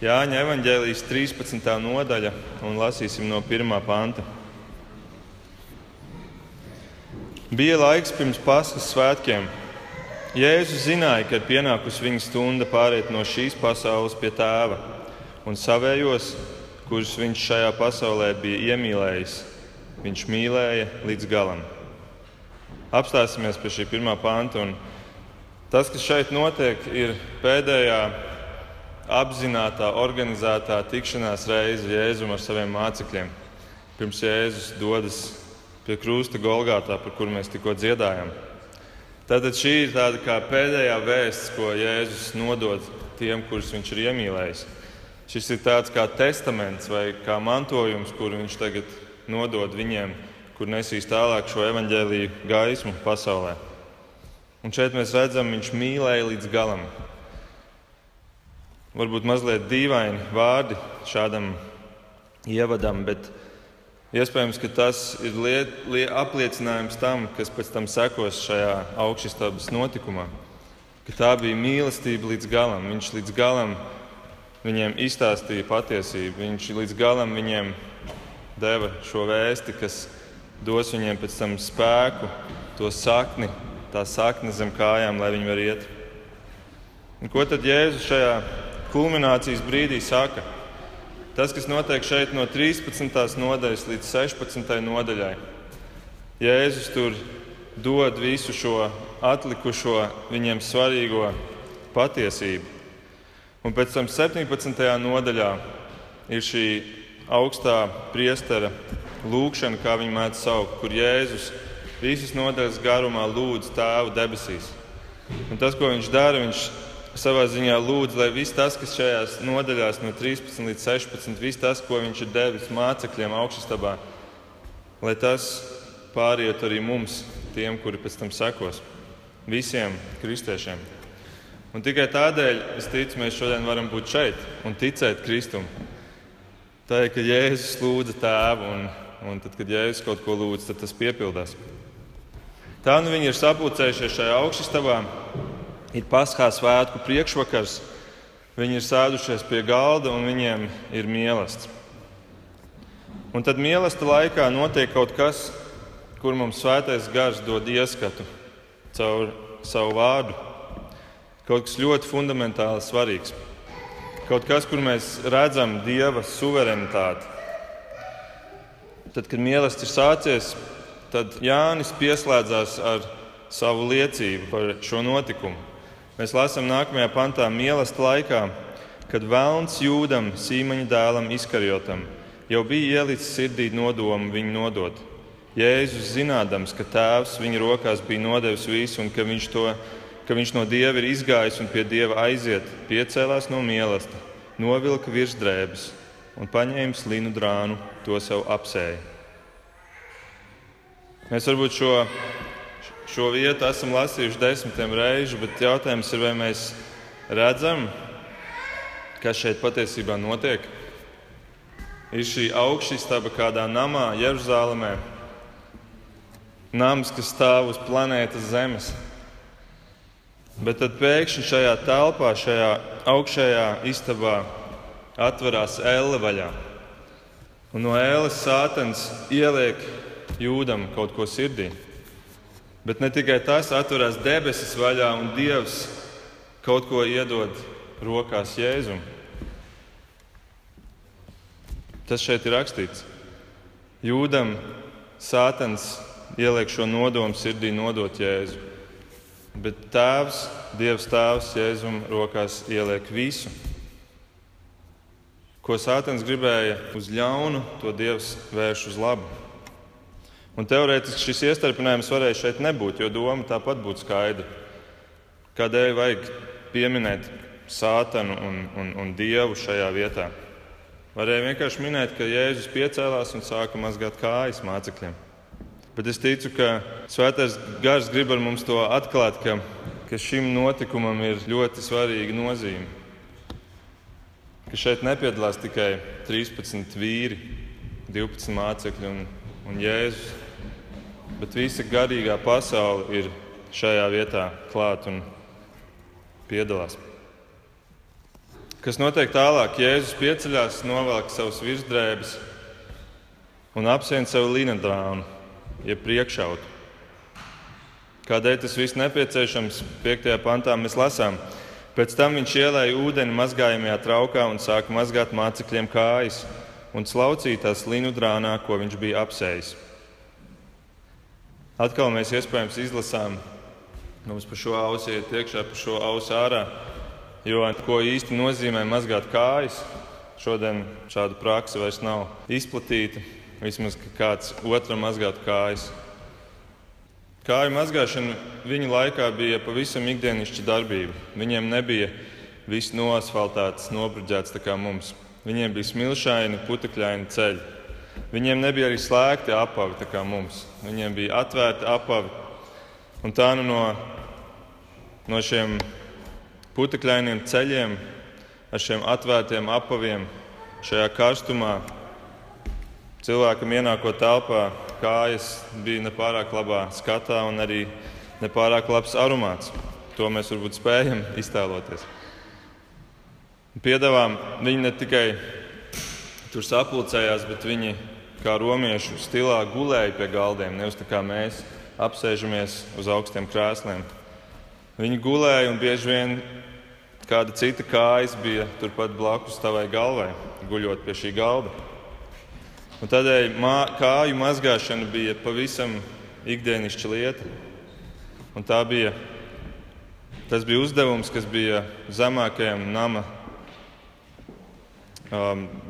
Jāņa evanģēlijas 13. nodaļa un lasīsim no 1. panta. Bija laiks pirms Paskas svētkiem. Jēzus zināja, ka ir pienākusi viņa stunda pāriet no šīs pasaules pie tēva, un savējos, kurus viņš šajā pasaulē bija iemīlējis, viņš mīlēja līdz galam. Apstāsimies pie šī pirmā panta. Tas, kas šeit notiek, ir pēdējā apzināta, organizētā tikšanās reize Jēzum ar saviem mācekļiem. Pirms Jēzus dodas pie krusta Golgātā, par kuru mēs tikko dziedājām. Tātad šī ir tāda kā pēdējā vēsts, ko Jēzus nodod tiem, kurus viņš ir iemīlējis. Šis ir tāds kā testaments vai kā mantojums, kuru viņš tagad nodod viņiem, kur nesīs tālāk šo evaņģēlīju gaismu pasaulē. Un šeit mēs redzam, viņš mīlēja līdz galam varbūt mazliet dīvaini vārdi šādam ievadam, bet iespējams, ka tas ir liet, liet, apliecinājums tam, kas pēc tam sekos šajā augšstabas notikumā. Ka tā bija mīlestība līdz galam. Viņš līdz galam viņiem izstāstīja patiesību. Viņš līdz galam viņiem deva šo vēsti, kas dos viņiem pēc tam spēku, to sakni, tā sakne zem kājām, lai viņi varētu iet. Un ko tad Jēzus šajā kulminācijas brīdī saka, tas, kas notiek šeit no 13. nodaļas līdz 16. nodaļai. Jēzus tur dod visu šo atlikušo viņiem svarīgo patiesību. Un pēc tam 17. nodaļā ir šī augstā priestera lūkšana, kā viņi mēdz saukt, kur Jēzus visas nodaļas garumā lūdz Tēvu debesīs. Un tas, ko viņš dara, viņš savā ziņā lūdzu, lai viss tas, kas šajās nodaļās no 13 līdz 16, viss tas, ko viņš ir devis mācekļiem augšstabā, lai tas pāriet arī mums, tiem, kuri pēc tam sekos, visiem kristiešiem. Un tikai tādēļ es ticu, mēs šodien varam būt šeit un ticēt Kristum. Tā ir, ka Jēzus lūdza tēvu, un, un tad, kad Jēzus kaut ko lūdz, tad tas piepildās. Tā nu viņi ir sapulcējušies šajā augšstabā ir Paskās svētku priekšvakars. Viņi ir sēdušies pie galda un viņiem ir mīlestības. Un tad mīlestības laikā notiek kaut kas, kur mums svētais gars dod ieskatu caur savu vārdu. Kaut kas ļoti fundamentāli svarīgs. Kaut kas, kur mēs redzam dieva suverenitāti. Tad, kad mīlestība ir sācies, tad Jānis pieslēdzās ar savu liecību par šo notikumu. Mēs lasām nākamajā pantā, mīlestības laikā, kad Vēlns jūdam, Sīmaņa dēlam, izkarjotam, jau bija ielicis sirdī nodomu viņu nodot. Jēzus zinādams, ka Tēvs viņa rokās bija nodevis visu un ka viņš, to, ka viņš no Dieva ir izgājis un pie Dieva aiziet, piecēlās no mīlestības, novilka virsdrēbes un paņēma slinu drānu, to sev apsēja. Mēs varbūt šo Šo vietu esam lasījuši desmitiem reižu, bet jautājums ir, vai mēs redzam, kas šeit patiesībā notiek. Ir šī augšstaba kādā namā, Jeruzalemē, nams, kas stāv uz planētas Zemes. Bet tad pēkšņi šajā telpā, šajā augšējā istabā atverās elle vaļā. Un no ēles sātens ieliek jūdam kaut ko sirdī. Bet ne tikai tas atverās debesis vaļā un Dievs kaut ko iedod rokās Jēzum. Tas šeit ir rakstīts. Jūdam Sātans ieliek šo nodomu sirdī nodot Jēzu. Bet Tēvs, Dievs Tēvs Jēzum rokās ieliek visu. Ko Sātans gribēja uz ļaunu, to Dievs vērš uz labu. Un teorētiski šis iestarpinājums varēja šeit nebūt, jo doma tāpat būtu skaidra. Kādēļ vajag pieminēt sātanu un, un, un dievu šajā vietā? Varēja vienkārši minēt, ka Jēzus piecēlās un sāka mazgāt kājas mācekļiem. Bet es ticu, ka Svētais Gars grib ar mums to atklāt, ka, ka šim notikumam ir ļoti svarīga nozīme. Ka šeit nepiedalās tikai 13 vīri, 12 mācekļi un, un Jēzus bet visa garīgā pasaule ir šajā vietā klāta un piedalās. Kas notiek tālāk? Jēzus pieceļās, novelk savus virsdrēbes un apsien savu līnedrānu, jeb priekšautu. Kādēļ tas viss nepieciešams? 5. pantā mēs lasām. Pēc tam viņš ielēja ūdeni mazgājamajā traukā un sāka mazgāt mācekļiem kājas un slaucīt tās līnu drānā, ko viņš bija apsējis. Atkal mēs iespējams izlasām, mums pa šo ausi iet iekšā, pa šo ausi ārā. Jo ko īsti nozīmē mazgāt kājas, šodien šāda praksa vairs nav izplatīta. Vismaz kāds otram mazgāt kājas. Kāju mazgāšana viņa laikā bija pavisam ikdienišķa darbība. Viņiem nebija viss noasfaltēts, nobruģēts tā kā mums. Viņiem bija smilšaini, putekļaini ceļi. Viņiem nebija arī slēgti apavi tā kā mums. Viņiem bija atvērti apavi. Un tā nu no, no šiem putekļainiem ceļiem, ar šiem atvērtiem apaviem, šajā karstumā. Cilvēkam ienākot telpā, kājas bija nepārāk labā skatā un arī nepārāk labs aromāts. To mēs varbūt spējam iztēloties. Piedāvām viņi ne tikai tur sapulcējās, bet viņi kā romiešu stilā gulēja pie galdiem, nevis tā kā mēs apsēžamies uz augstiem krēsliem. Viņi gulēja un bieži vien Kāda cita kājas bija turpat blakus tavai galvai, guļot pie šī galda. Un tādēļ mā, kāju mazgāšana bija pavisam ikdienišķa lieta. Un tā bija, tas bija uzdevums, kas bija zemākajam nama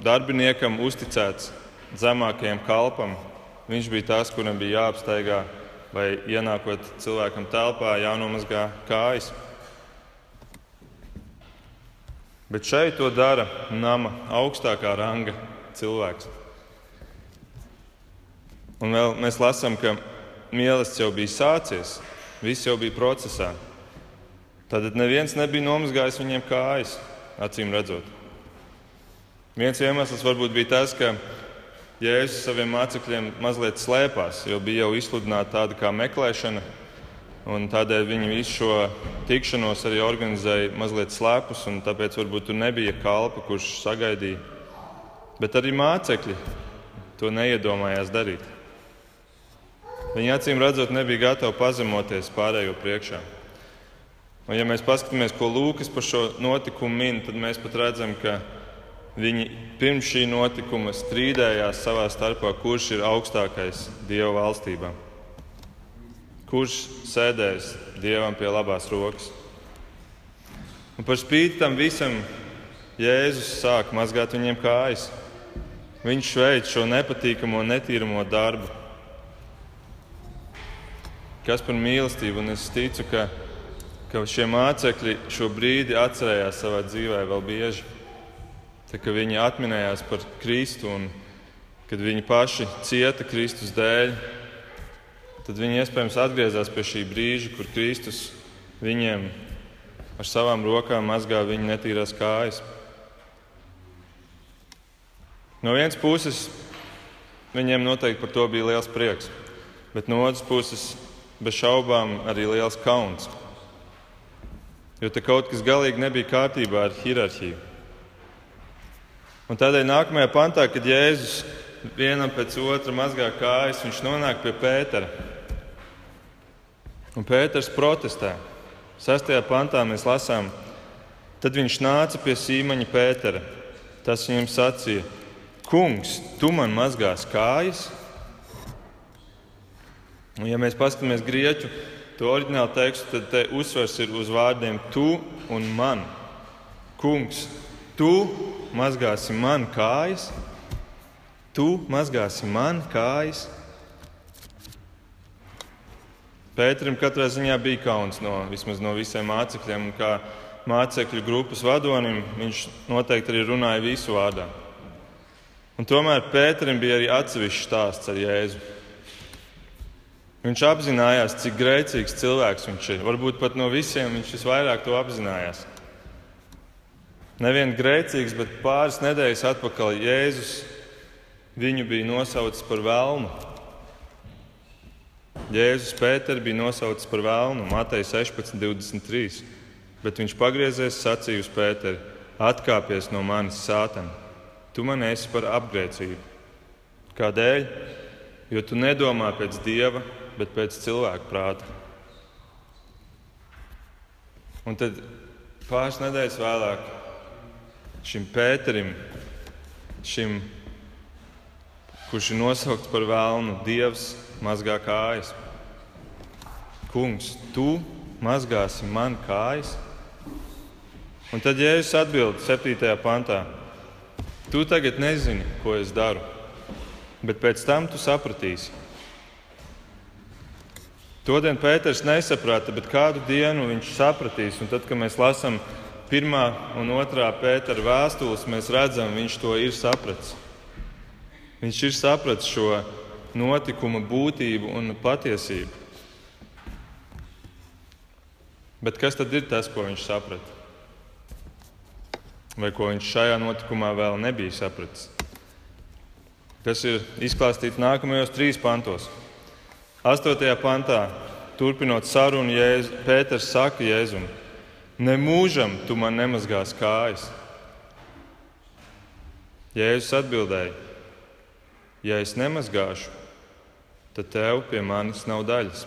darbiniekam uzticēts, zemākajam kalpam. Viņš bija tas, kuram bija jāapsteigā vai ienākot cilvēkam telpā, jānomazgā kājas. Bet šeit to dara nama augstākā ranga cilvēks. Un vēl mēs lasām, ka mīlestības jau bija sācies, viss jau bija procesā. Tad neviens nebija nomazgājis viņiem kājas, acīm redzot. Viens iemesls varbūt bija tas, ka Jēzus saviem mācekļiem mazliet slēpās, jo bija jau izsludināta tāda kā meklēšana Un tādēļ viņi visu šo tikšanos arī organizēja mazliet slēpus, un tāpēc varbūt tur nebija kalpa, kurš sagaidīja. Bet arī mācekļi to neiedomājās darīt. Viņi acīm redzot, nebija gatavi pazemoties pārējo priekšā. Un, ja mēs paskatāmies, ko Lūkas par šo notikumu min, tad mēs pat redzam, ka viņi pirms šī notikuma strīdējās savā starpā, kurš ir augstākais Dieva valstībā kurš sēdēs Dievam pie labās rokas. Un par spīti tam visam Jēzus sāk mazgāt viņiem kājas. Viņš veic šo nepatīkamo, netīramo darbu. Kas par mīlestību, un es ticu, ka, ka šie mācekļi šo brīdi atcerējās savā dzīvē vēl bieži. Tā, viņi atminējās par Kristu un kad viņi paši cieta Kristus dēļ, tad viņi iespējams atgriezās pie šī brīža, kur Kristus viņiem ar savām rokām mazgā viņu netīrās kājas. No vienas puses, viņiem noteikti par to bija liels prieks, bet no otras puses, bez šaubām, arī liels kauns. Jo te kaut kas galīgi nebija kārtībā ar hierarhiju. Un tādēļ nākamajā pantā, kad Jēzus vienam pēc otra mazgā kājas, viņš nonāk pie Pētera. Un Pēters protestē. Sestajā pantā mēs lasām, tad viņš nāca pie Sīmaņa Pētera. Tas viņam sacīja: Kungs, tu man mazgās kājas? Un, ja mēs paskatāmies grieķu to oriģinālu tekstu, tad te uzsvers ir uz vārdiem tu un man. Kungs, tu mazgāsi man kājas, tu mazgāsi man kājas. Pēterim katrā ziņā bija kauns no, no visiem mācekļiem. Kā mācekļu grupas vadonim viņš noteikti arī runāja visu vārdā. Un tomēr Pēterim bija arī atsevišķs stāsts ar Jēzu. Viņš apzinājās, cik grēcīgs cilvēks viņš ir. Varbūt pat no visiem viņš visvairāk to apzinājās. Nevien grēcīgs, bet pāris nedēļas atpakaļ Jēzus viņu bija nosaucis par velnu. Jēzus Pēters bija nosaucis par vēlnu, Mateja 16, 23. Bet viņš pagriezies, sacīja uz Pēteru: atkāpies no manis sātana. Tu man esi par apgrēcību. Kādēļ? Jo tu nedomā pēc dieva, bet pēc cilvēka prāta. Un tad pāris nedēļas vēlāk šim Pēterim, šim, kurš ir nosaukts par vēlnu, Dievs mazgā kājas. Kungs, tu mazgāsi man kājas? Un tad Jēzus atbild 7. pantā: Tu tagad nezini, ko es daru, bet pēc tam tu sapratīsi. Todien Pēters nesaprata, bet kādu dienu viņš sapratīs. Un tad, kad mēs lasām pirmā un otrā Pētera vēstules, mēs redzam, viņš to ir sapratis. Viņš ir sapratis šo notikuma būtību un patiesību. Bet kas tad ir tas, ko viņš saprata? vai ko viņš šajā notikumā vēl nebija sapratis. Tas ir izklāstīts nākamajos trīs pantos. Astotajā pantā, turpinot sarunu, Jēzu, Pēters saka Jēzum: Nemūžam tu man nemazgās kājas. Jēzus atbildēja: Ja es nemazgāšu, tad tev pie manis nav daļas.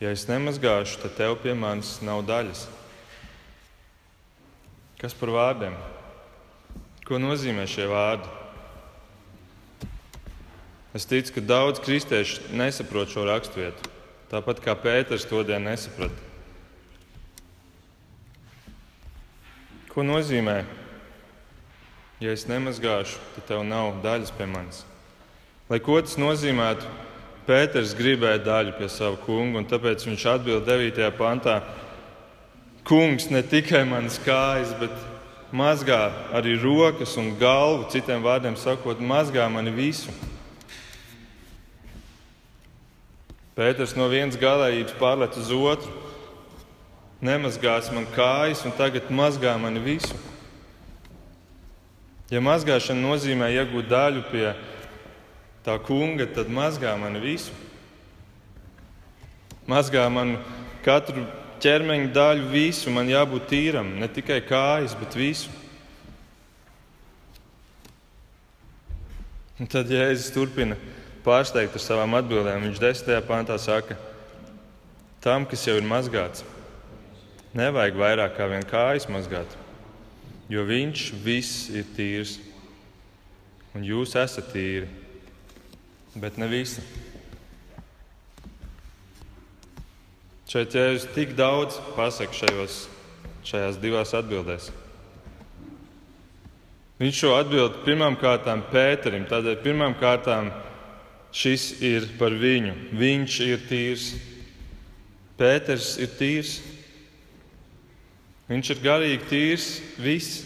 Ja es nemazgāšu, tad tev pie manis nav daļas. Kas par vārdiem? Ko nozīmē šie vārdi? Es ticu, ka daudz kristiešu nesaprot šo raksturvietu, tāpat kā Pēters to dienu nesaprata. Ko nozīmē, ja es nemazgāšu, tad tev nav daļas pie manis? Lai ko tas nozīmētu, Pēters gribēja daļu pie sava kunga, un tāpēc viņš atbild 9. pantā, kungs ne tikai manas kājas, bet mazgā arī rokas un galvu. Citiem vārdiem sakot, mazgā mani visu. Pēters no vienas galējības pārlet uz otru. Nemazgās man kājas, un tagad mazgā mani visu. Ja mazgāšana nozīmē iegūt daļu pie tā kunga, tad mazgā mani visu. Mazgā man katru ķermeņa daļu, visu man jābūt tīram, ne tikai kājas, bet visu. Un tad Jēzus turpina pārsteigt ar savām atbildēm. Viņš desmitajā pantā saka, tam, kas jau ir mazgāts, nevajag vairāk kā vien kājas mazgāt, jo viņš viss ir tīrs. Un jūs esat tīri, bet ne visi. Šeit Jēzus tik daudz pasaka šajos, šajās divās atbildēs. Viņš šo atbildi pirmām kārtām Pēterim, tādēļ pirmām kārtām šis ir par viņu. Viņš ir tīrs. Pēters ir tīrs. Viņš ir garīgi tīrs. Viss.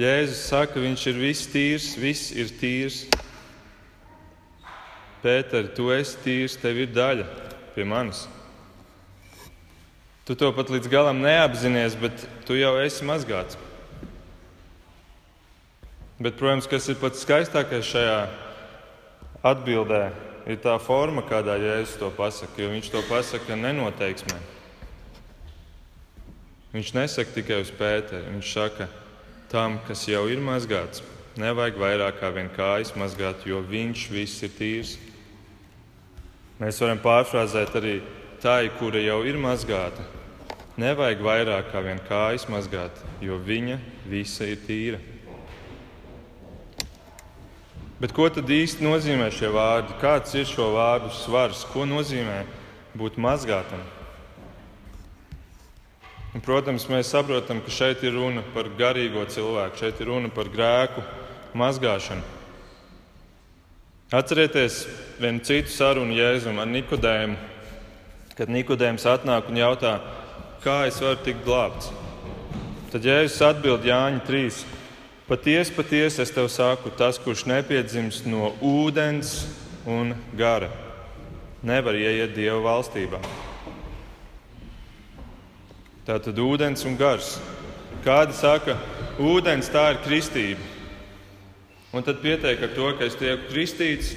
Jēzus saka, viņš ir viss tīrs, viss ir tīrs. Pēter, tu esi tīrs, tev ir daļa pie manis. Tu to pat līdz galam neapzinājies, bet tu jau esi mazgāts. Bet, protams, kas ir pats skaistākais šajā atbildē, ir tā forma, kādā Jēzus to pasaka. Jo viņš to pasaka nenoteiksmē. Viņš nesaka tikai uz Pēteri. Viņš saka, tam, kas jau ir mazgāts, nevajag vairāk kā vien kājas mazgāt, jo viņš viss ir tīrs. Mēs varam pārfrāzēt arī tai, kura jau ir mazgāta, nevajag vairāk kā vien kājas mazgāt, jo viņa visa ir tīra. Bet ko tad īsti nozīmē šie vārdi? Kāds ir šo vārdu svars? Ko nozīmē būt mazgātam? Un, protams, mēs saprotam, ka šeit ir runa par garīgo cilvēku, šeit ir runa par grēku mazgāšanu. Atcerieties vienu citu sarunu Jēzum ar Nikodēmu, kad Nikodējums atnāk un jautā, kā es varu tikt glābts. Tad Jēzus atbild Jāņa 3. Patiesi, patiesi es tev saku, tas, kurš nepiedzimst no ūdens un gara, nevar ieiet Dieva valstībā. Tā tad ūdens un gars. Kādi saka, ūdens tā ir kristība. Un tad pietiek ar to, ka es tieku kristīts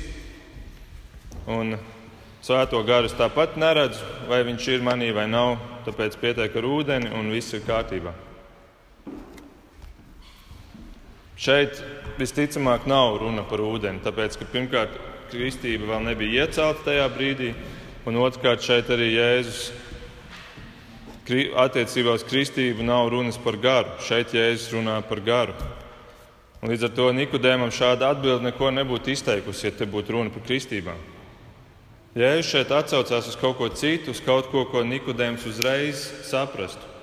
un Svēto garu es tāpat neredzu, vai viņš ir manī vai nav, tāpēc pietiek ar ūdeni un viss ir kārtībā. Šeit visticamāk nav runa par ūdeni, tāpēc ka pirmkārt kristība vēl nebija iecelta tajā brīdī, un otrkārt šeit arī Jēzus attiecībā uz kristību nav runas par garu. Šeit Jēzus runā par garu. Un līdz ar to Nikodēmam šāda atbilde neko nebūtu izteikusi, ja te būtu runa par kristībām. Jēzus šeit atsaucās uz kaut ko citu, uz kaut ko, ko Nikodēms uzreiz saprastu.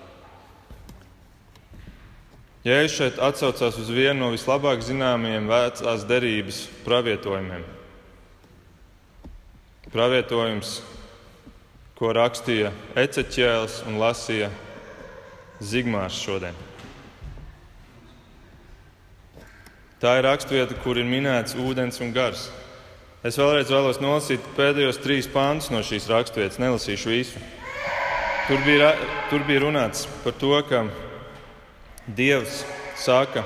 Jēzus šeit atsaucās uz vienu no vislabāk zināmajiem vecās derības pravietojumiem. Pravietojums, ko rakstīja Eceķēls un lasīja Zigmārs šodien. Tā ir raksturvieta, kur ir minēts ūdens un gars. Es vēlreiz vēlos nolasīt pēdējos trīs pāntus no šīs raksturvietas, nelasīšu visu. Tur bija, tur bija runāts par to, ka Dievs saka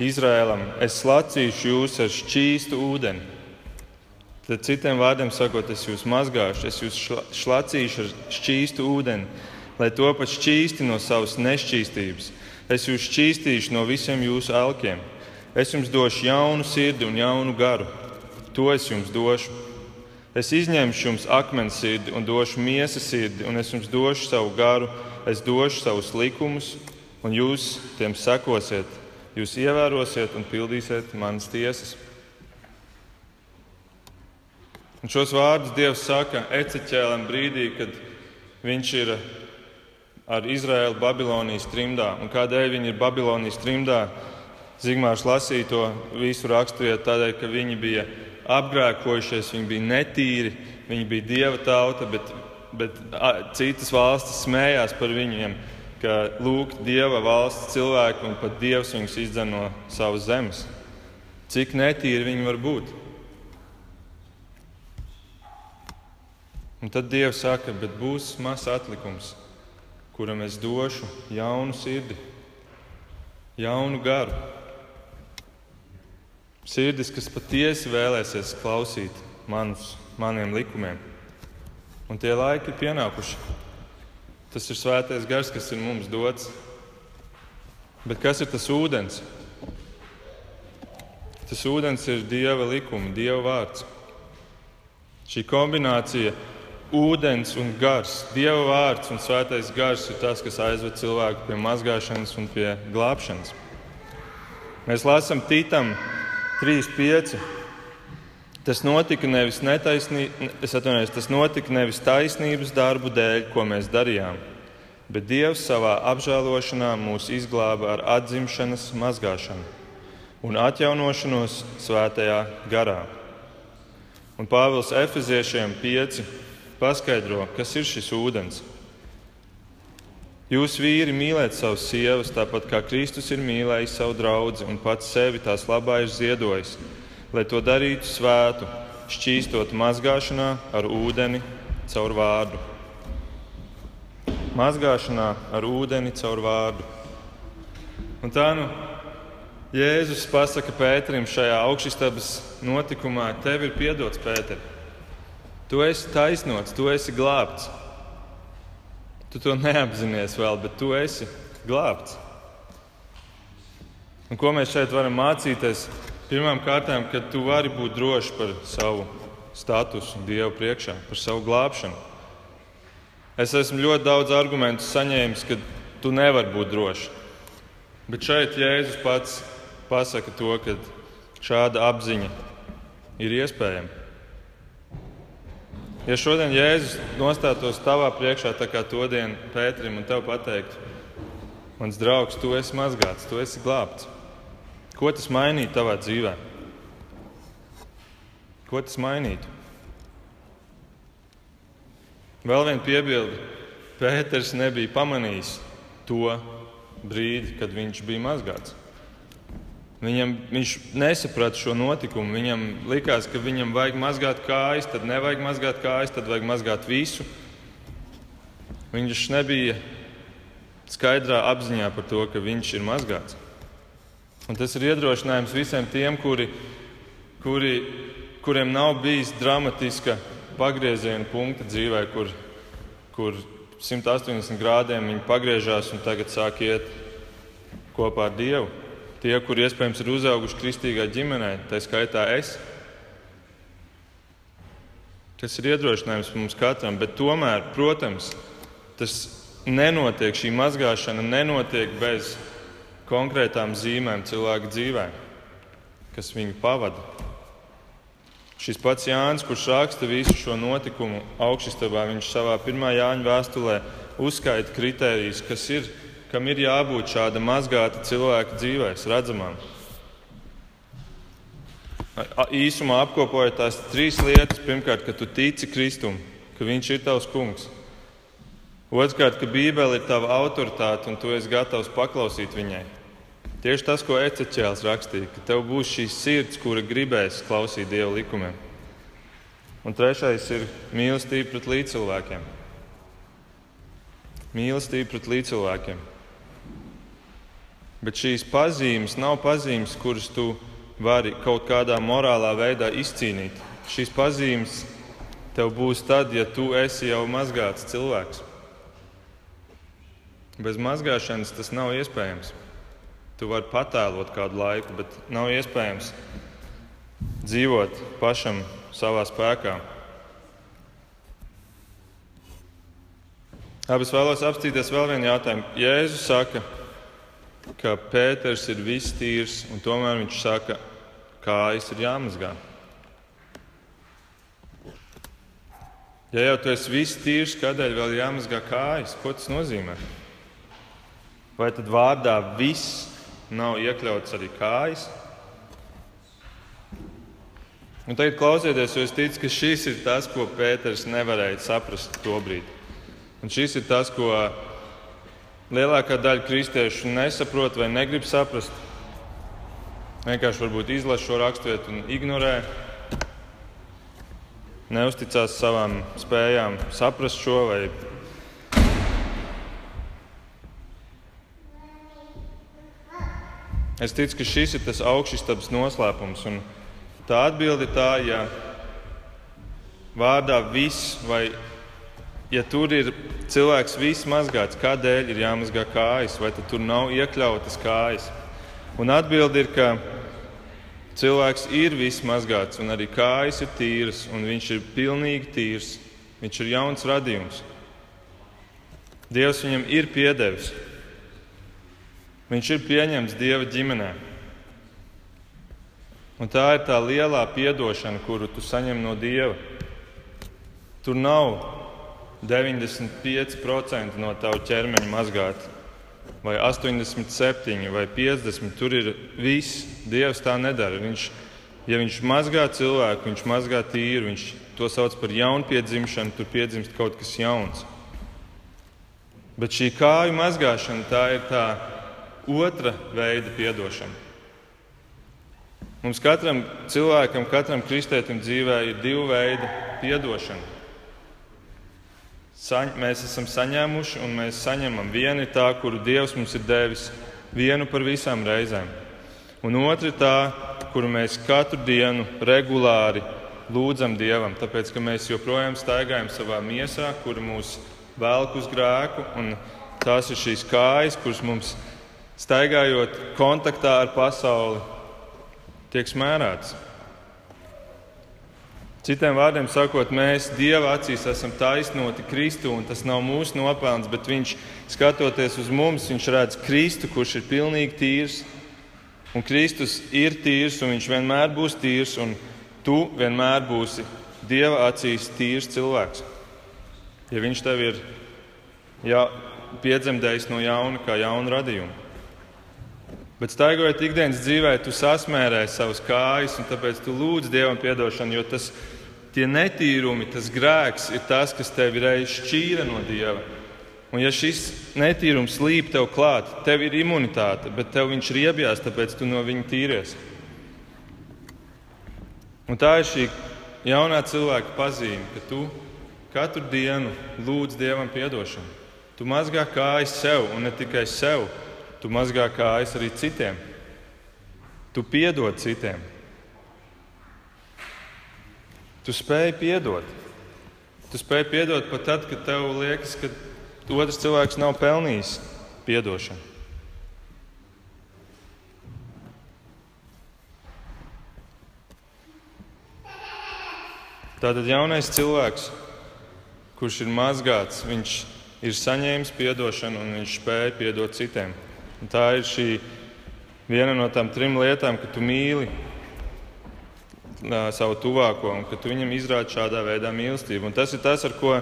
Izrēlam, es slacīšu jūs ar šķīstu ūdeni. Tad citiem vārdiem sakot, es jūs mazgāšu, es jūs šlacīšu ar šķīstu ūdeni, lai to pat šķīsti no savas nešķīstības. Es jūs šķīstīšu no visiem jūsu elkiem. Es jums došu jaunu sirdi un jaunu garu. To es jums došu. Es izņemšu jums akmens sirdi un došu miesas sirdi, un es jums došu savu garu, es došu savus likumus un jūs tiem sekosiet, jūs ievērosiet un pildīsiet manas tiesas. Un šos vārdus Dievs saka Eceķēlam brīdī, kad viņš ir ar Izraēlu Babilonijas trimdā. Un kādēļ viņi ir Babilonijas trimdā? Zigmārs lasīja to visu raksturiet tādēļ, ka viņi bija apgrēkojušies, viņi bija netīri, viņi bija dieva tauta, bet, bet citas valstis smējās par viņiem ka lūk, Dieva valsts cilvēki un pat Dievs viņus izdzen no savas zemes. Cik netīri viņi var būt? Un tad Dievs saka, bet būs mazs atlikums, kuram es došu jaunu sirdi, jaunu garu. Sirdis, kas patiesi vēlēsies klausīt manus, maniem likumiem. Un tie laiki ir pienākuši. Tas ir svētais gars, kas ir mums dots. Bet kas ir tas ūdens? Tas ūdens ir Dieva likuma, Dieva vārds. Šī kombinācija ūdens un gars, Dieva vārds un svētais gars ir tas, kas aizved cilvēku pie mazgāšanas un pie glābšanas. Mēs lasām Tītam 3,5. Tas notika nevis, netaisnī, tas notika nevis taisnības darbu dēļ, ko mēs darījām, bet Dievs savā apžēlošanā mūs izglāba ar atzimšanas mazgāšanu un atjaunošanos svētajā garā. Un Pāvils Efeziešiem 5 paskaidro, kas ir šis ūdens. Jūs vīri mīliet savus sievas, tāpat kā Kristus ir mīlējis savu draugu un pats sevi tās labā ir ziedojis lai to darītu svētu, šķīstot mazgāšanā ar ūdeni caur vārdu. Mazgāšanā ar ūdeni caur vārdu. Un tā nu Jēzus pasaka Pēterim šajā augšstabas notikumā, tev ir piedots, Pēter. Tu esi taisnots, tu esi glābts. Tu to neapzinājies vēl, bet tu esi glābts. Un ko mēs šeit varam mācīties? Pirmām kārtām, ka tu vari būt drošs par savu statusu Dieva priekšā, par savu glābšanu. Es esmu ļoti daudz argumentu saņēmis, ka tu nevari būt drošs. Bet šeit Jēzus pats pasaka to, ka šāda apziņa ir iespējama. Ja šodien Jēzus nostātos tavā priekšā, tā kā to dienu Pēterim un tev pateiktu, mans draugs, tu esi mazgāts, tu esi glābts. Ko tas mainītu tavā dzīvē? Ko tas mainītu? Vēl viena piebilde. Pēters nebija pamanījis to brīdi, kad viņš bija mazgāts. Viņam, viņš nesaprata šo notikumu. Viņam likās, ka viņam vajag mazgāt kājas, tad nevajag mazgāt kājas, tad vajag mazgāt visu. Viņš nebija skaidrā apziņā par to, ka viņš ir mazgāts. Un tas ir iedrošinājums visiem tiem, kuri, kuri, kuriem nav bijis dramatiska pagrieziena punkta dzīvē, kur, kur 180 grādiem viņi pagriežās un tagad sāk iet kopā ar Dievu. Tie, kuri iespējams ir uzauguši kristīgā ģimenē, tā skaitā es. Tas ir iedrošinājums mums katram, bet tomēr, protams, tas nenotiek, šī mazgāšana nenotiek bez konkrētām zīmēm cilvēka dzīvē, kas viņu pavada. Šis pats Jānis, kurš raksta visu šo notikumu augšstabā, viņš savā pirmā Jāņa vēstulē uzskaita kritērijus, kas ir, kam ir jābūt šāda mazgāta cilvēka dzīvēs, redzamām. Īsumā apkopojot tās trīs lietas. Pirmkārt, ka tu tici Kristum, ka Viņš ir tavs kungs. Otrkārt, ka Bībele ir tava autoritāte un tu esi gatavs paklausīt viņai. Tieši tas, ko Eceķēls rakstīja, ka tev būs šī sirds, kura gribēs klausīt Dieva likumiem. Un trešais ir mīlestība pret līdzcilvēkiem. Mīlestība pret līdzcilvēkiem. Bet šīs pazīmes nav pazīmes, kuras tu vari kaut kādā morālā veidā izcīnīt. Šīs pazīmes tev būs tad, ja tu esi jau mazgāts cilvēks. Bez mazgāšanas tas nav iespējams. Tu vari patēlot kādu laiku, bet nav iespējams dzīvot pašam savā spēkā. Abi es vēlos apstīties vēl vienu jautājumu. Jēzus saka, ka Pēters ir viss tīrs, un tomēr viņš saka, ka kājas ir jāmazgā. Ja jau tu esi viss tīrs, kādēļ vēl jāmazgā kājas? Ko tas nozīmē? Vai tad vārdā viss nav iekļauts arī kājas? Un tagad klausieties, jo es ticu, ka šis ir tas, ko Pēters nevarēja saprast to brīdi. Un šis ir tas, ko lielākā daļa kristiešu nesaprot vai negrib saprast. Vienkārši varbūt izlasa šo raksturvietu un ignorē. Neusticās savām spējām saprast šo vai Es ticu, ka šis ir tas augšstabs noslēpums. Un tā atbilde ir tā, ja vārdā viss, vai ja tur ir cilvēks viss mazgāts, kādēļ ir jāmazgā kājas, vai tur nav iekļautas kājas. Un atbilde ir, ka cilvēks ir viss mazgāts, un arī kājas ir tīras, un viņš ir pilnīgi tīrs. Viņš ir jauns radījums. Dievs viņam ir piedevis. Viņš ir pieņemts Dieva ģimenē. Un tā ir tā lielā atdošana, kuru tu saņem no Dieva. Tur nav 95% no tava ķermeņa mazgāti, vai 87, vai 50. Tur ir viss. Dievs tā nedara. Viņš, ja viņš mazgā cilvēku, viņš mazgā tīru. Viņš to sauc par jaunpiedzimšanu, tur piedzimst kaut kas jauns. Bet šī kāju mazgāšana tā ir tā otra veida atdošana. Mums katram cilvēkam, katram kristētam dzīvē ir divi veidi atdošana. Saņ, mēs esam saņēmuši un mēs saņemam. Viena ir tā, kuru Dievs mums ir devis vienu par visām reizēm. Un otra ir tā, kuru mēs katru dienu regulāri lūdzam Dievam, tāpēc ka mēs joprojām staigājam savā miesā, kur mūs velk uz grēku, un tās ir šīs kājas, kuras mums ir staigājot kontaktā ar pasauli, tiek smērēts. Citiem vārdiem sakot, mēs Dieva acīs esam taisnoti Kristu, un tas nav mūsu nopelns, bet Viņš, skatoties uz mums, Viņš redz Kristu, kurš ir pilnīgi tīrs. Un Kristus ir tīrs, un Viņš vienmēr būs tīrs, un tu vienmēr būsi Dieva acīs tīrs cilvēks. Ja Viņš tev ir jā, piedzemdējis no jauna, kā jaunu radījumu. Bet staigājot ikdienas dzīvē, tu sasmērē savas kājas, un tāpēc tu lūdz Dievam atdošanu, jo tas tie netīrumi, tas grēks ir tas, kas tevi reiz šķīra no Dieva. Un ja šis netīrums līp tev klāt, tev ir imunitāte, bet tev viņš riebjās, tāpēc tu no viņa tīries. Un tā ir šī jaunā cilvēka pazīme, ka tu katru dienu lūdz Dievam atdošanu. Tu mazgā kājas sev un ne tikai sev, Tu mazgā kājas arī citiem. Tu piedod citiem. Tu spēj piedot. Tu spēj piedot pat tad, kad tev liekas, ka otrs cilvēks nav pelnījis atdošanu. Tātad jaunais cilvēks, kurš ir mazgāts, viņš ir saņēmis atdošanu un viņš spēja piedot citiem. Un tā ir šī viena no tām trim lietām, ka tu mīli savu tuvāko un ka tu viņam izrādi šādā veidā mīlestību. Un tas ir tas, ar ko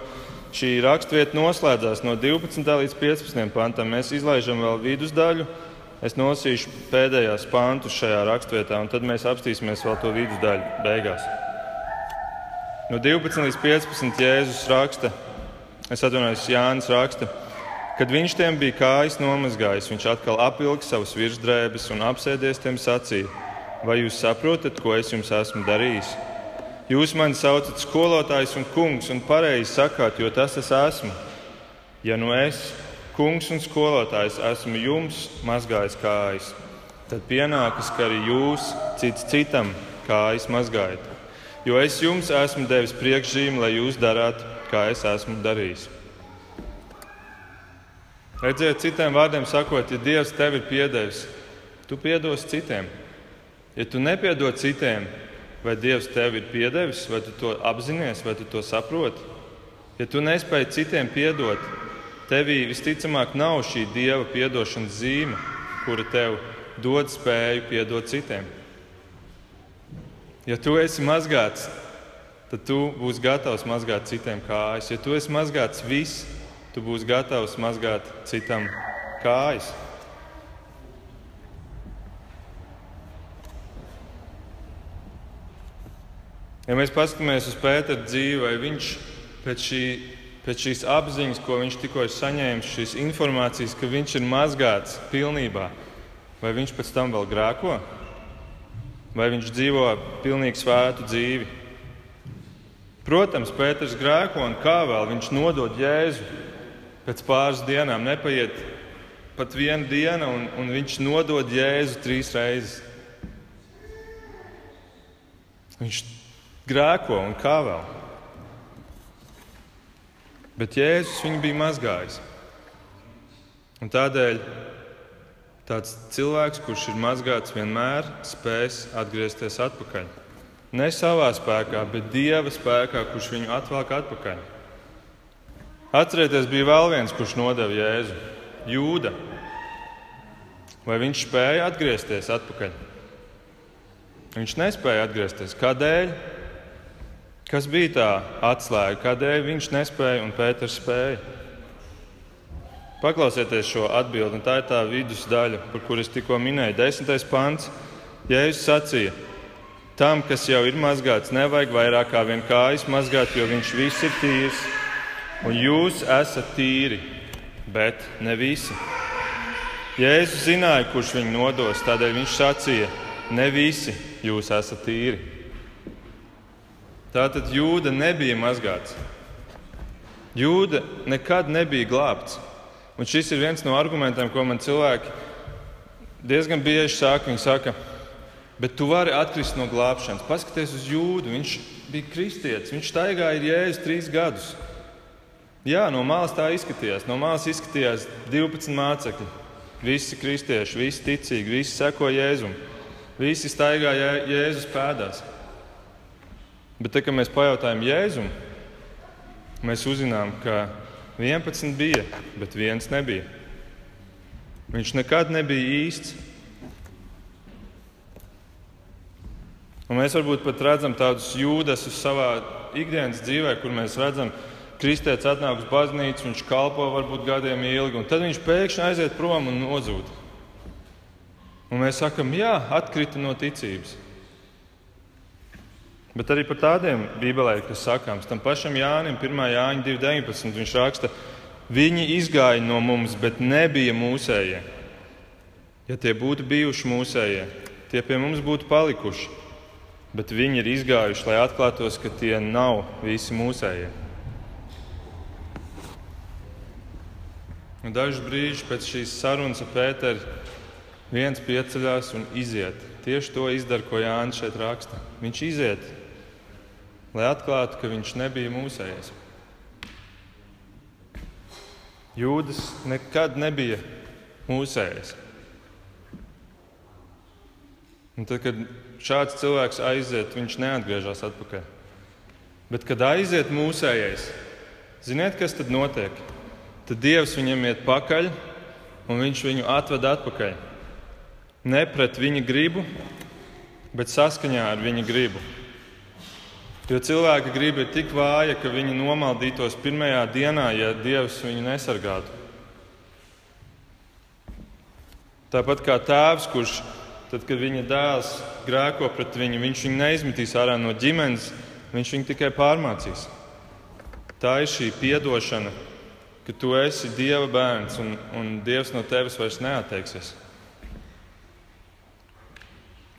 šī raksturvieta noslēdzās no 12. līdz 15. pantam. Mēs izlaižam vēl vidusdaļu. Es nolasīšu pēdējās pantus šajā raksturvietā, un tad mēs apstīsimies vēl to vidusdaļu beigās. No 12 līdz 15 Jēzus raksta, es atvainojos, Jānis raksta, kad viņš tiem bija kājas nomazgājis, viņš atkal apvilka savus virsdrēbes un apsēdies tiem sacīja: Vai jūs saprotat, ko es jums esmu darījis? Jūs mani saucat skolotājs un kungs, un pareizi sakāt, jo tas es esmu. Ja nu es, kungs un skolotājs, esmu jums mazgājis kājas, tad pienākas, ka arī jūs cits citam kājas mazgājat jo es jums esmu devis priekšzīmi, lai jūs darāt, kā es esmu darījis. Redziet, citiem vārdiem sakot, ja Dievs tev ir piedevis, tu piedos citiem. Ja tu nepiedod citiem, vai Dievs tev ir piedevis, vai tu to apzinājies, vai tu to saproti, ja tu nespēji citiem piedot, tevī visticamāk nav šī Dieva piedošanas zīme, kura tev dod spēju piedot citiem. Ja tu esi mazgāts, tad tu būsi gatavs mazgāt citiem kājas. Ja tu esi mazgāts viss, tu būsi gatavs mazgāt citam kājas. Ja mēs paskatāmies uz Pētera dzīvi, vai viņš pēc, šī, pēc šīs apziņas, ko viņš tikko ir saņēmis, šīs informācijas, ka viņš ir mazgāts pilnībā, vai viņš pēc tam vēl grēko? vai viņš dzīvo pilnīgi svētu dzīvi. Protams, Pēters grēko un kā vēl viņš nodod Jēzu pēc pāris dienām. Nepaiet pat viena diena, un, un viņš nodod Jēzu trīs reizes. Viņš grēko un kā vēl. Bet Jēzus viņu bija mazgājis. Un tādēļ Tāds cilvēks, kurš ir mazgāts, vienmēr spēs atgriezties atpakaļ. Ne savā spēkā, bet Dieva spēkā, kurš viņu atvelk atpakaļ. Atcerieties, bija vēl viens, kurš nodeva Jēzu - Jūda. Vai viņš spēja atgriezties atpakaļ? Viņš nespēja atgriezties. Kādēļ? Kas bija tā atslēga? Kādēļ viņš nespēja un Pēters spēja? Paklausieties šo atbildi, un tā ir tā vidusdaļa, par kuras tikko minēju. Desmitais pants. Jēzus sacīja, tam, kas jau ir mazgāts, nevajag vairāk kā vien kājas mazgāt, jo viņš viss ir tīrs. Un jūs esat tīri, bet ne visi. Jēzus zināja, kurš viņu nodos, tādēļ viņš sacīja, ne visi jūs esat tīri. Tātad jūda nebija mazgāts. Jūda nekad nebija glābts. Un šis ir viens no argumentiem, ko man cilvēki diezgan bieži saka. Viņi saka, bet tu vari atkrist no glābšanas. Paskaties uz jūdu. Viņš bija kristietis, viņš staigāja ar jēzu trīs gadus. Jā, no malas tā izskatījās. No malas izskatījās 12 mācekļi. Visi kristieši, visi ticīgi, visi seko Jēzum. Visi staigāja Jēzus pēdās. Bet, te, kad mēs pajautājam Jēzum, mēs uzzinām, ka 11 bija, bet viens nebija. Viņš nekad nebija īsts. Un mēs varbūt pat redzam tādus jūdas savā ikdienas dzīvē, kur mēs redzam, ka kristietis atnāk uz baznīcu, viņš kalpo varbūt gadiem ilgi, un tad viņš pēkšņi aiziet prom un nozūd. Un mēs sakam, jā, atkrita no ticības. Bet arī par tādiem bībelē, kas sakāms, tam pašam Jānim, 1. Jāņa 2.19. viņš raksta, viņi izgāja no mums, bet nebija mūsējie. Ja tie būtu bijuši mūsējie, tie pie mums būtu palikuši. Bet viņi ir izgājuši, lai atklātos, ka tie nav visi mūsējie. Dažus brīžus pēc šīs sarunas ar Pēteru viens pieceļās un iziet. Tieši to izdara, ko Jānis šeit raksta. Viņš iziet lai atklātu, ka viņš nebija mūsējais. Jūdas nekad nebija mūsējis. Un tad, kad šāds cilvēks aiziet, viņš neatgriežas atpakaļ. Bet, kad aiziet mūsējais, ziniet, kas tad notiek? Tad Dievs viņam iet pakaļ, un viņš viņu atved atpakaļ. Ne pret viņa gribu, bet saskaņā ar viņa gribu. Jo cilvēka griba ir tik vāja, ka viņi nomaldītos pirmajā dienā, ja Dievs viņu nesargātu. Tāpat kā tēvs, kurš, tad, kad viņa dēls grēko pret viņu, viņš viņu neizmetīs ārā no ģimenes, viņš viņu tikai pārmācīs. Tā ir šī atdošana, ka tu esi Dieva bērns un, un Dievs no tevis vairs neatteiksies.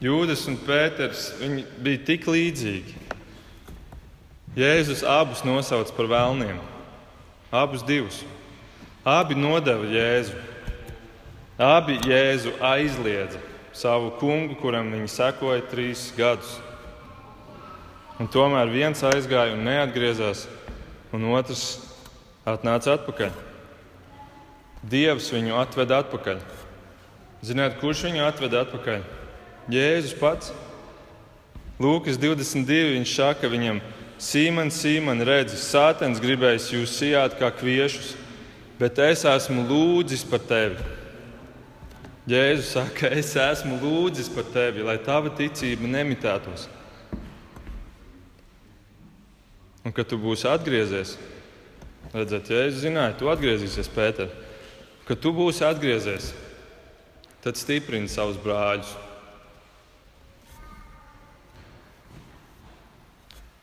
Jūdas un Pēters bija tik līdzīgi. Jēzus abus nosauca par vēlniem. Abus divus. Abi nodeva Jēzu. Abi Jēzu aizliedza savu kungu, kuram viņi sekoja trīs gadus. Un tomēr viens aizgāja un neatgriezās, un otrs atnāca atpakaļ. Dievs viņu atveda atpakaļ. Ziniet, kurš viņu atveda atpakaļ? Jēzus pats. Lūkas 22. viņš saka viņam, Sīman, Sīman, redzi, Sātens gribējis jūs sijāt kā kviešus, bet es esmu lūdzis par tevi. Jēzus saka, es esmu lūdzis par tevi, lai tava ticība nemitētos. Un kad tu būsi atgriezies, redzēt, Jēzus zināja, tu atgriezīsies, Pēter. Kad tu būsi atgriezies, tad stiprini savus brāļus.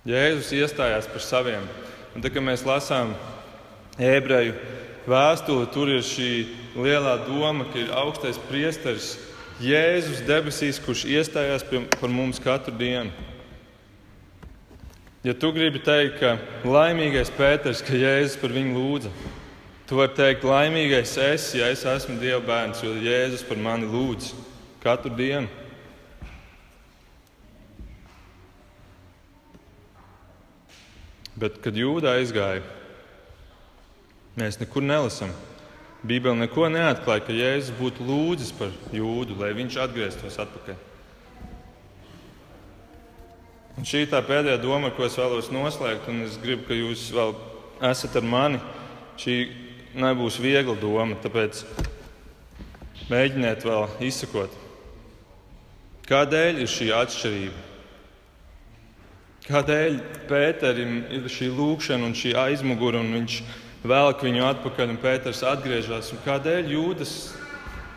Jēzus iestājās par saviem. Un tad, kad mēs lasām ebreju vēstuli, tur ir šī lielā doma, ka ir augstais priesteris Jēzus debesīs, kurš iestājās par mums katru dienu. Ja tu gribi teikt, ka laimīgais Pēters, ka Jēzus par viņu lūdza, tu vari teikt, laimīgais es, ja es esmu Dieva bērns, jo Jēzus par mani lūdz katru dienu. Bet, kad jūda aizgāja, mēs nekur nelasām. Bībele neko neatklāja, ka Jēzus būtu lūdzis par jūdu, lai viņš atgrieztos atpakaļ. Un šī ir tā pēdējā doma, ko es vēlos noslēgt, un es gribu, ka jūs vēl esat ar mani. Šī nebūs viegla doma, tāpēc mēģiniet vēl izsakot. Kādēļ ir šī atšķirība? Kādēļ Pēterim ir šī lūkšana un šī aizmugure, un viņš velk viņu atpakaļ, un Pēters atgriežas? Un kādēļ jūdas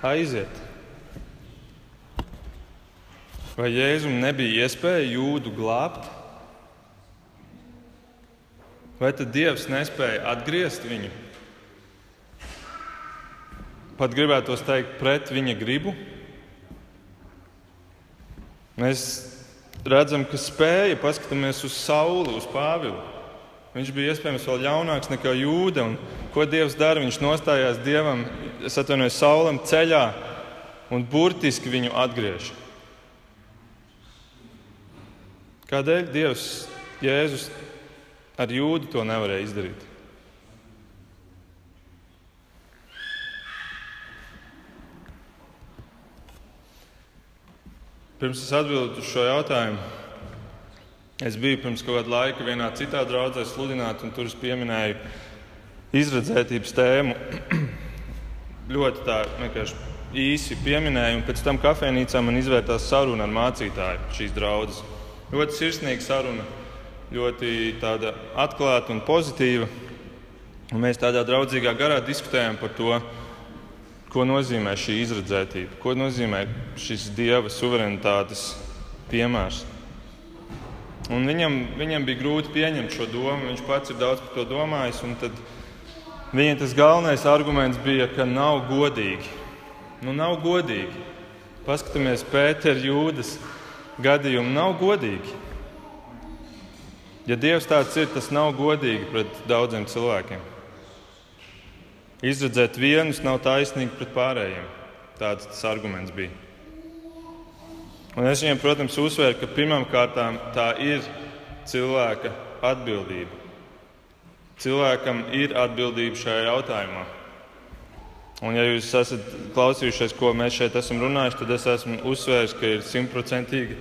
aiziet? Vai Jēzum nebija iespēja jūdu glābt? Vai tad Dievs nespēja atgriezt viņu? Pat gribētos teikt, pret viņa gribu. Mēs redzam, ka spēja, paskatāmies uz Sauli, uz Pāvilu. Viņš bija iespējams vēl ļaunāks nekā jūda. Ko Dievs dara? Viņš nostājās Dievam, atvainojos, Saulam ceļā un burtiski viņu atgriež. Kādēļ Dievs Jēzus ar jūdu to nevarēja izdarīt? Pirms es atbildēju uz šo jautājumu, es biju pirms kāda laika vienā citā draudzē sludināt, un tur es pieminēju izredzētības tēmu. ļoti tā vienkārši īsi pieminēju, un pēc tam kafejnīcā man izvērtās saruna ar mācītāju šīs draudzes. Ļoti sirsnīga saruna, ļoti atklāta un pozitīva. Un mēs tādā draudzīgā garā diskutējām par to, Ko nozīmē šī izredzētība? Ko nozīmē šis dieva suverenitātes piemērs? Un viņam, viņam bija grūti pieņemt šo domu. Viņš pats ir daudz par to domājis. Viņa tas galvenais arguments bija, ka nav godīgi. Nu, nav godīgi. Paskatāmies, Pēters, Jūdas gadījumu nav godīgi. Ja Dievs tāds ir, tas nav godīgi pret daudziem cilvēkiem. Izredzēt vienus nav taisnīgi pret pārējiem. Tāds tas arguments bija. Un es viņiem, protams, uzsvēru, ka pirmkārt tā ir cilvēka atbildība. Cilvēkam ir atbildība šajā jautājumā. Un, ja jūs esat klausījušies, ko mēs šeit esam runājuši, tad es esmu uzsvērs, ka ir simtprocentīgi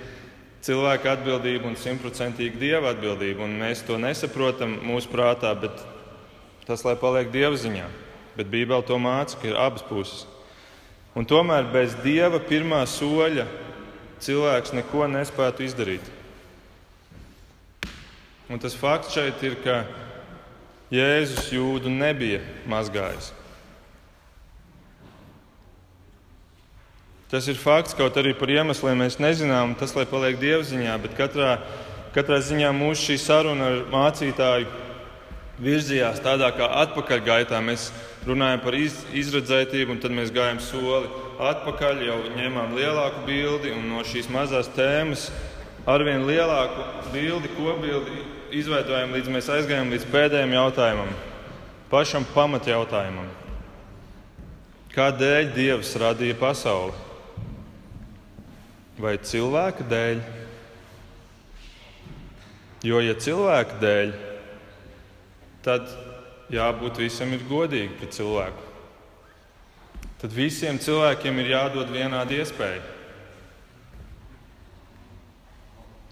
cilvēka atbildība un simtprocentīgi dieva atbildība. Un mēs to nesaprotam mūsu prātā, bet tas lai paliek dieva ziņā. Bet Bībele to māca, ka ir abas puses. Un tomēr bez dieva pirmā soļa cilvēks neko nespētu izdarīt. Un tas fakts šeit ir, ka Jēzus jūdu nebija mazgājis. Tas ir fakts, kaut arī par iemesliem mēs nezinām, tas lai paliek dievziņā, bet katrā, katrā ziņā mūsu šī saruna ar mācītāju virzījās tādā kā atpakaļgaitā. Mēs runājam par iz, izredzētību, un tad mēs gājām soli atpakaļ, jau ņēmām lielāku bildi, un no šīs mazās tēmas arvien lielāku bildi, kopbildi izveidojām, līdz mēs aizgājām līdz pēdējiem jautājumam, pašam pamatjautājumam. Kādēļ Dievs radīja pasauli? Vai cilvēka dēļ? Jo, ja cilvēka dēļ, tad jābūt visam ir godīgi pret cilvēku. Tad visiem cilvēkiem ir jādod vienāda iespēja.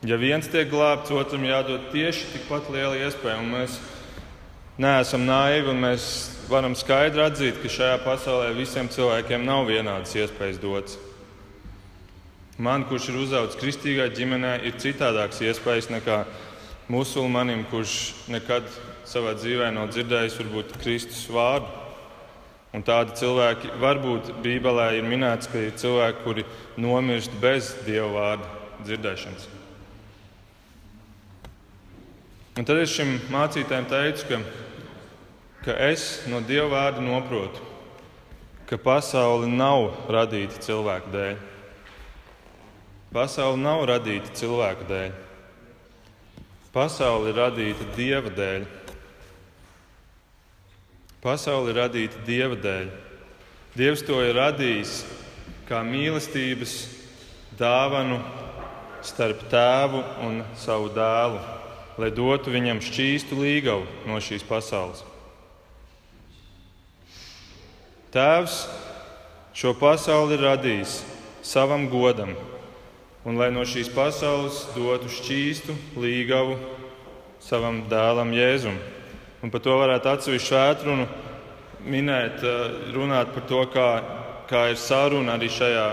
Ja viens tiek glābts, otram jādod tieši tikpat liela iespēja. Un mēs neesam naivi un mēs varam skaidri atzīt, ka šajā pasaulē visiem cilvēkiem nav vienādas iespējas dotas. Man, kurš ir uzaugusi kristīgā ģimenē, ir citādāks iespējas nekā musulmanim, kurš nekad savā dzīvē nav dzirdējis varbūt Kristus vārdu. Un tādi cilvēki, varbūt Bībelē ir minēts, ka ir cilvēki, kuri nomirst bez Dieva vārda dzirdēšanas. Un tad es šim mācītājam teicu, ka, ka es no Dieva vārda saprotu, ka pasaule nav radīta cilvēku dēļ. Pasaule nav radīta cilvēku dēļ. Pasaule ir radīta dieva dēļ. Pasaule ir radīta dieva dēļ. Dievs to ir radījis kā mīlestības dāvanu starp tēvu un savu dēlu, lai dotu viņam šķīstu līgavu no šīs pasaules. Tēvs šo pasauli ir radījis savam godam un lai no šīs pasaules dotu šķīstu līgavu savam dēlam Jēzum. Un par to varētu atsevišķu vētrunu minēt, eh, runāt par to, kā, kā ir saruna arī šajā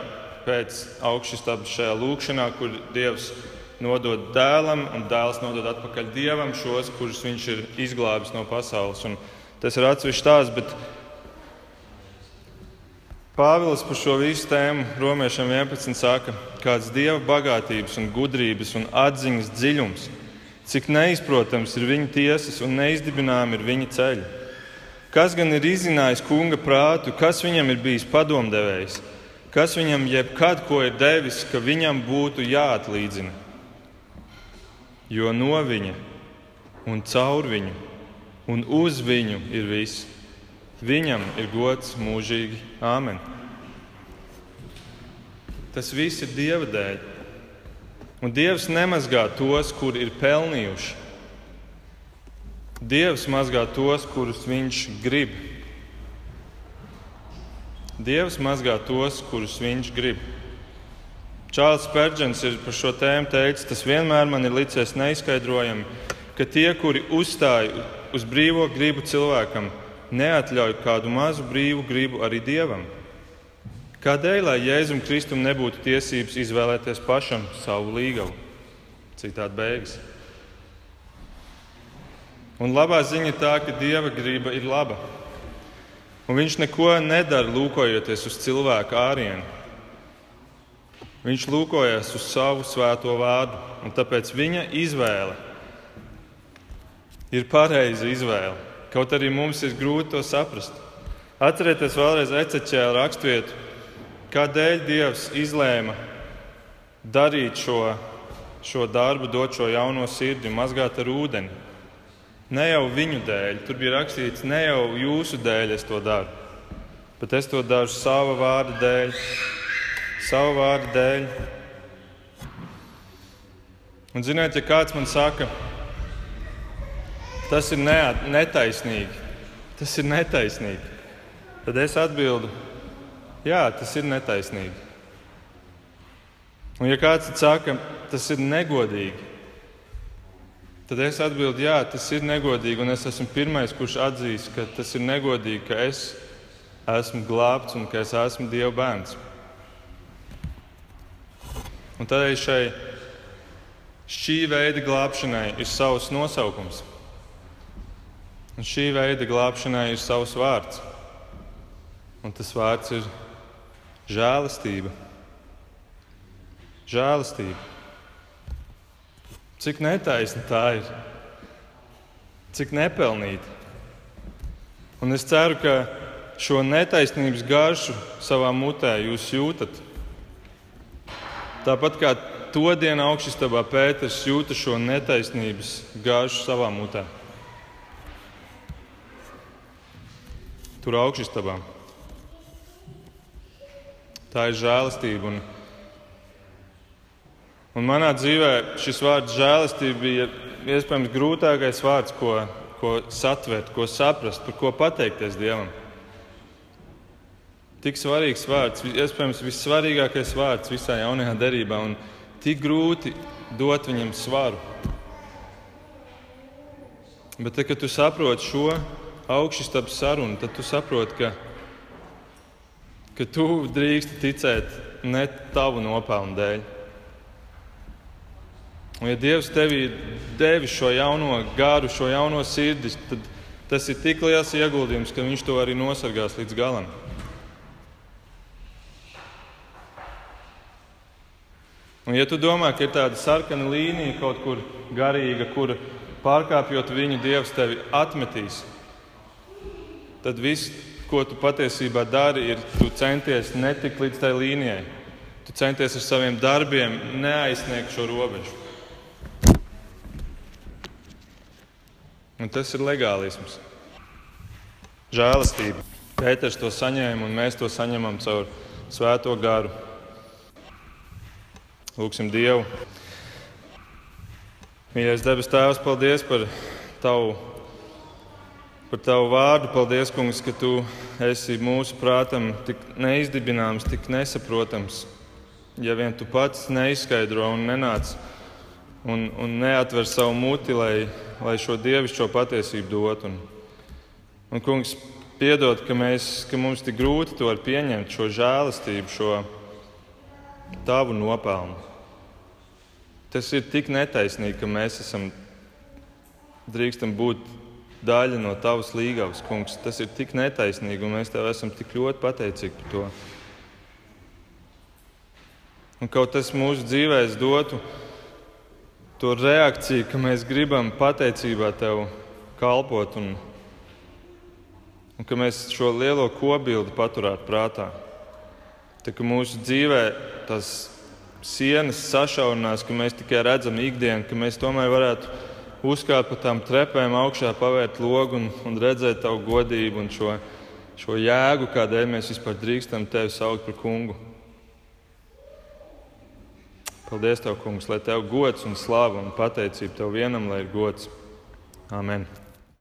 pēc augšstabas šajā lūkšanā, kur Dievs nodod dēlam un dēls nodod atpakaļ Dievam šos, kurus viņš ir izglābis no pasaules. Un tas ir atsevišķs tās, bet Pāvils par šo visu tēmu Romiešiem 11 saka, kāds dieva bagātības un gudrības un atziņas dziļums, cik neizprotams ir viņa tiesas un neizdibināmi ir viņa ceļi. Kas gan ir izzinājis kunga prātu, kas viņam ir bijis padomdevējs, kas viņam jebkad ko ir devis, ka viņam būtu jāatlīdzina? Jo no viņa un caur viņu un uz viņu ir viss. Viņam ir gods mūžīgi. Āmen. Tas viss ir Dieva dēļ. Un Dievs nemazgā tos, kuri ir pelnījuši. Dievs mazgā tos, kurus viņš grib. Dievs mazgā tos, kurus viņš grib. Čārlis Spērģents ir par šo tēmu teicis, tas vienmēr man ir licies neizskaidrojami, ka tie, kuri uzstāja uz brīvo gribu cilvēkam, neatļauj kādu mazu brīvu gribu arī dievam. Kādēļ, lai Jēzum Kristum nebūtu tiesības izvēlēties pašam savu līgavu? Citādi beigas. Un labā ziņa ir tā, ka Dieva griba ir laba. Un viņš neko nedara lūkojoties uz cilvēku ārienu. Viņš lūkojas uz savu svēto vārdu, un tāpēc viņa izvēle ir pareiza izvēle. Kaut arī mums ir grūti to saprast. Atcerieties vēlreiz Eceķēla raksturvietu, kādēļ Dievs izlēma darīt šo, šo darbu, dot šo jauno sirdi, mazgāt ar ūdeni. Ne jau viņu dēļ, tur bija rakstīts, ne jau jūsu dēļ es to daru, bet es to daru sava vārda dēļ, sava vārda dēļ. Un, ziniet, ja kāds man saka, Tas ir netaisnīgi. Tas ir netaisnīgi. tad es atbildu, jā, tas ir netaisnīgi. Un, ja kāds saka, tas ir negodīgi, tad es atbildu, jā, tas ir negodīgi. Un es esmu pirmais, kurš atzīst, ka tas ir negodīgi, ka es esmu glābts un ka es esmu Dieva bērns. Un tādēļ šai šī veida glābšanai ir savs nosaukums. Un šī veida glābšanai ir savs vārds. Un tas vārds ir žēlastība. Žēlastība. Cik netaisna tā ir, cik nepelnīta. Un es ceru, ka šo netaisnības garšu savā mutē jūs jūtat. Tāpat kā to dienu augšstabā Pēters jūta šo netaisnības garšu savā mutē. Tur augšstabā. Tā ir žēlastība. Un Un manā dzīvē šis vārds žēlastība bija iespējams grūtākais vārds, ko, ko satvert, ko saprast, par ko pateikties Dievam. Tik svarīgs vārds, iespējams vissvarīgākais vārds visā jaunajā derībā, un tik grūti dot viņam svaru. Bet, tad, kad tu saproti šo augšstāvu sarunu, tad tu saproti, ka, ka tu drīksti ticēt ne tavu nopelnu dēļ Un, ja Dievs tev ir devis šo jauno garu, šo jauno sirdi, tad tas ir tik liels ieguldījums, ka Viņš to arī nosargās līdz galam. Un, ja tu domā, ka ir tāda sarkana līnija kaut kur garīga, kur pārkāpjot viņu, Dievs tevi atmetīs, tad viss, ko tu patiesībā dari, ir tu centies netikt līdz tai līnijai. Tu centies ar saviem darbiem neaizsniegt šo robežu. Un tas ir legālisms. Žēlastība. Pēters to saņēma, un mēs to saņemam caur Svēto garu. Lūksim Dievu. Mīļais debes Tēvs, paldies par Tavu, par tavu vārdu. Paldies, Kungs, ka Tu esi mūsu prātam tik neizdibināms, tik nesaprotams. Ja vien Tu pats neizskaidro un nenāc un, un neatver savu muti, lai, lai šo dievišķo patiesību dotu. Un, un, kungs, piedod, ka, mēs, ka mums tik grūti to pieņemt, šo žēlastību, šo tavu nopelnu. Tas ir tik netaisnīgi, ka mēs esam drīkstam būt daļa no tavas līgavas, kungs. Tas ir tik netaisnīgi, un mēs tev esam tik ļoti pateicīgi par to. Un kaut tas mūsu dzīvēs dotu to reakciju, ka mēs gribam pateicībā tev kalpot un, un ka mēs šo lielo kobildi paturētu prātā. Tā kā mūsu dzīvē tas sienas sašaurinās, ka mēs tikai redzam ikdienu, ka mēs tomēr varētu uzkāpt pa tām trepēm augšā, pavērt logu un, un redzēt tavu godību un šo, šo jēgu, kādēļ mēs vispār drīkstam tevi saukt par kungu. Paldies, Tev, Kungs, lai Tev gods un slāva un pateicība Tev vienam, lai ir gods. Amen.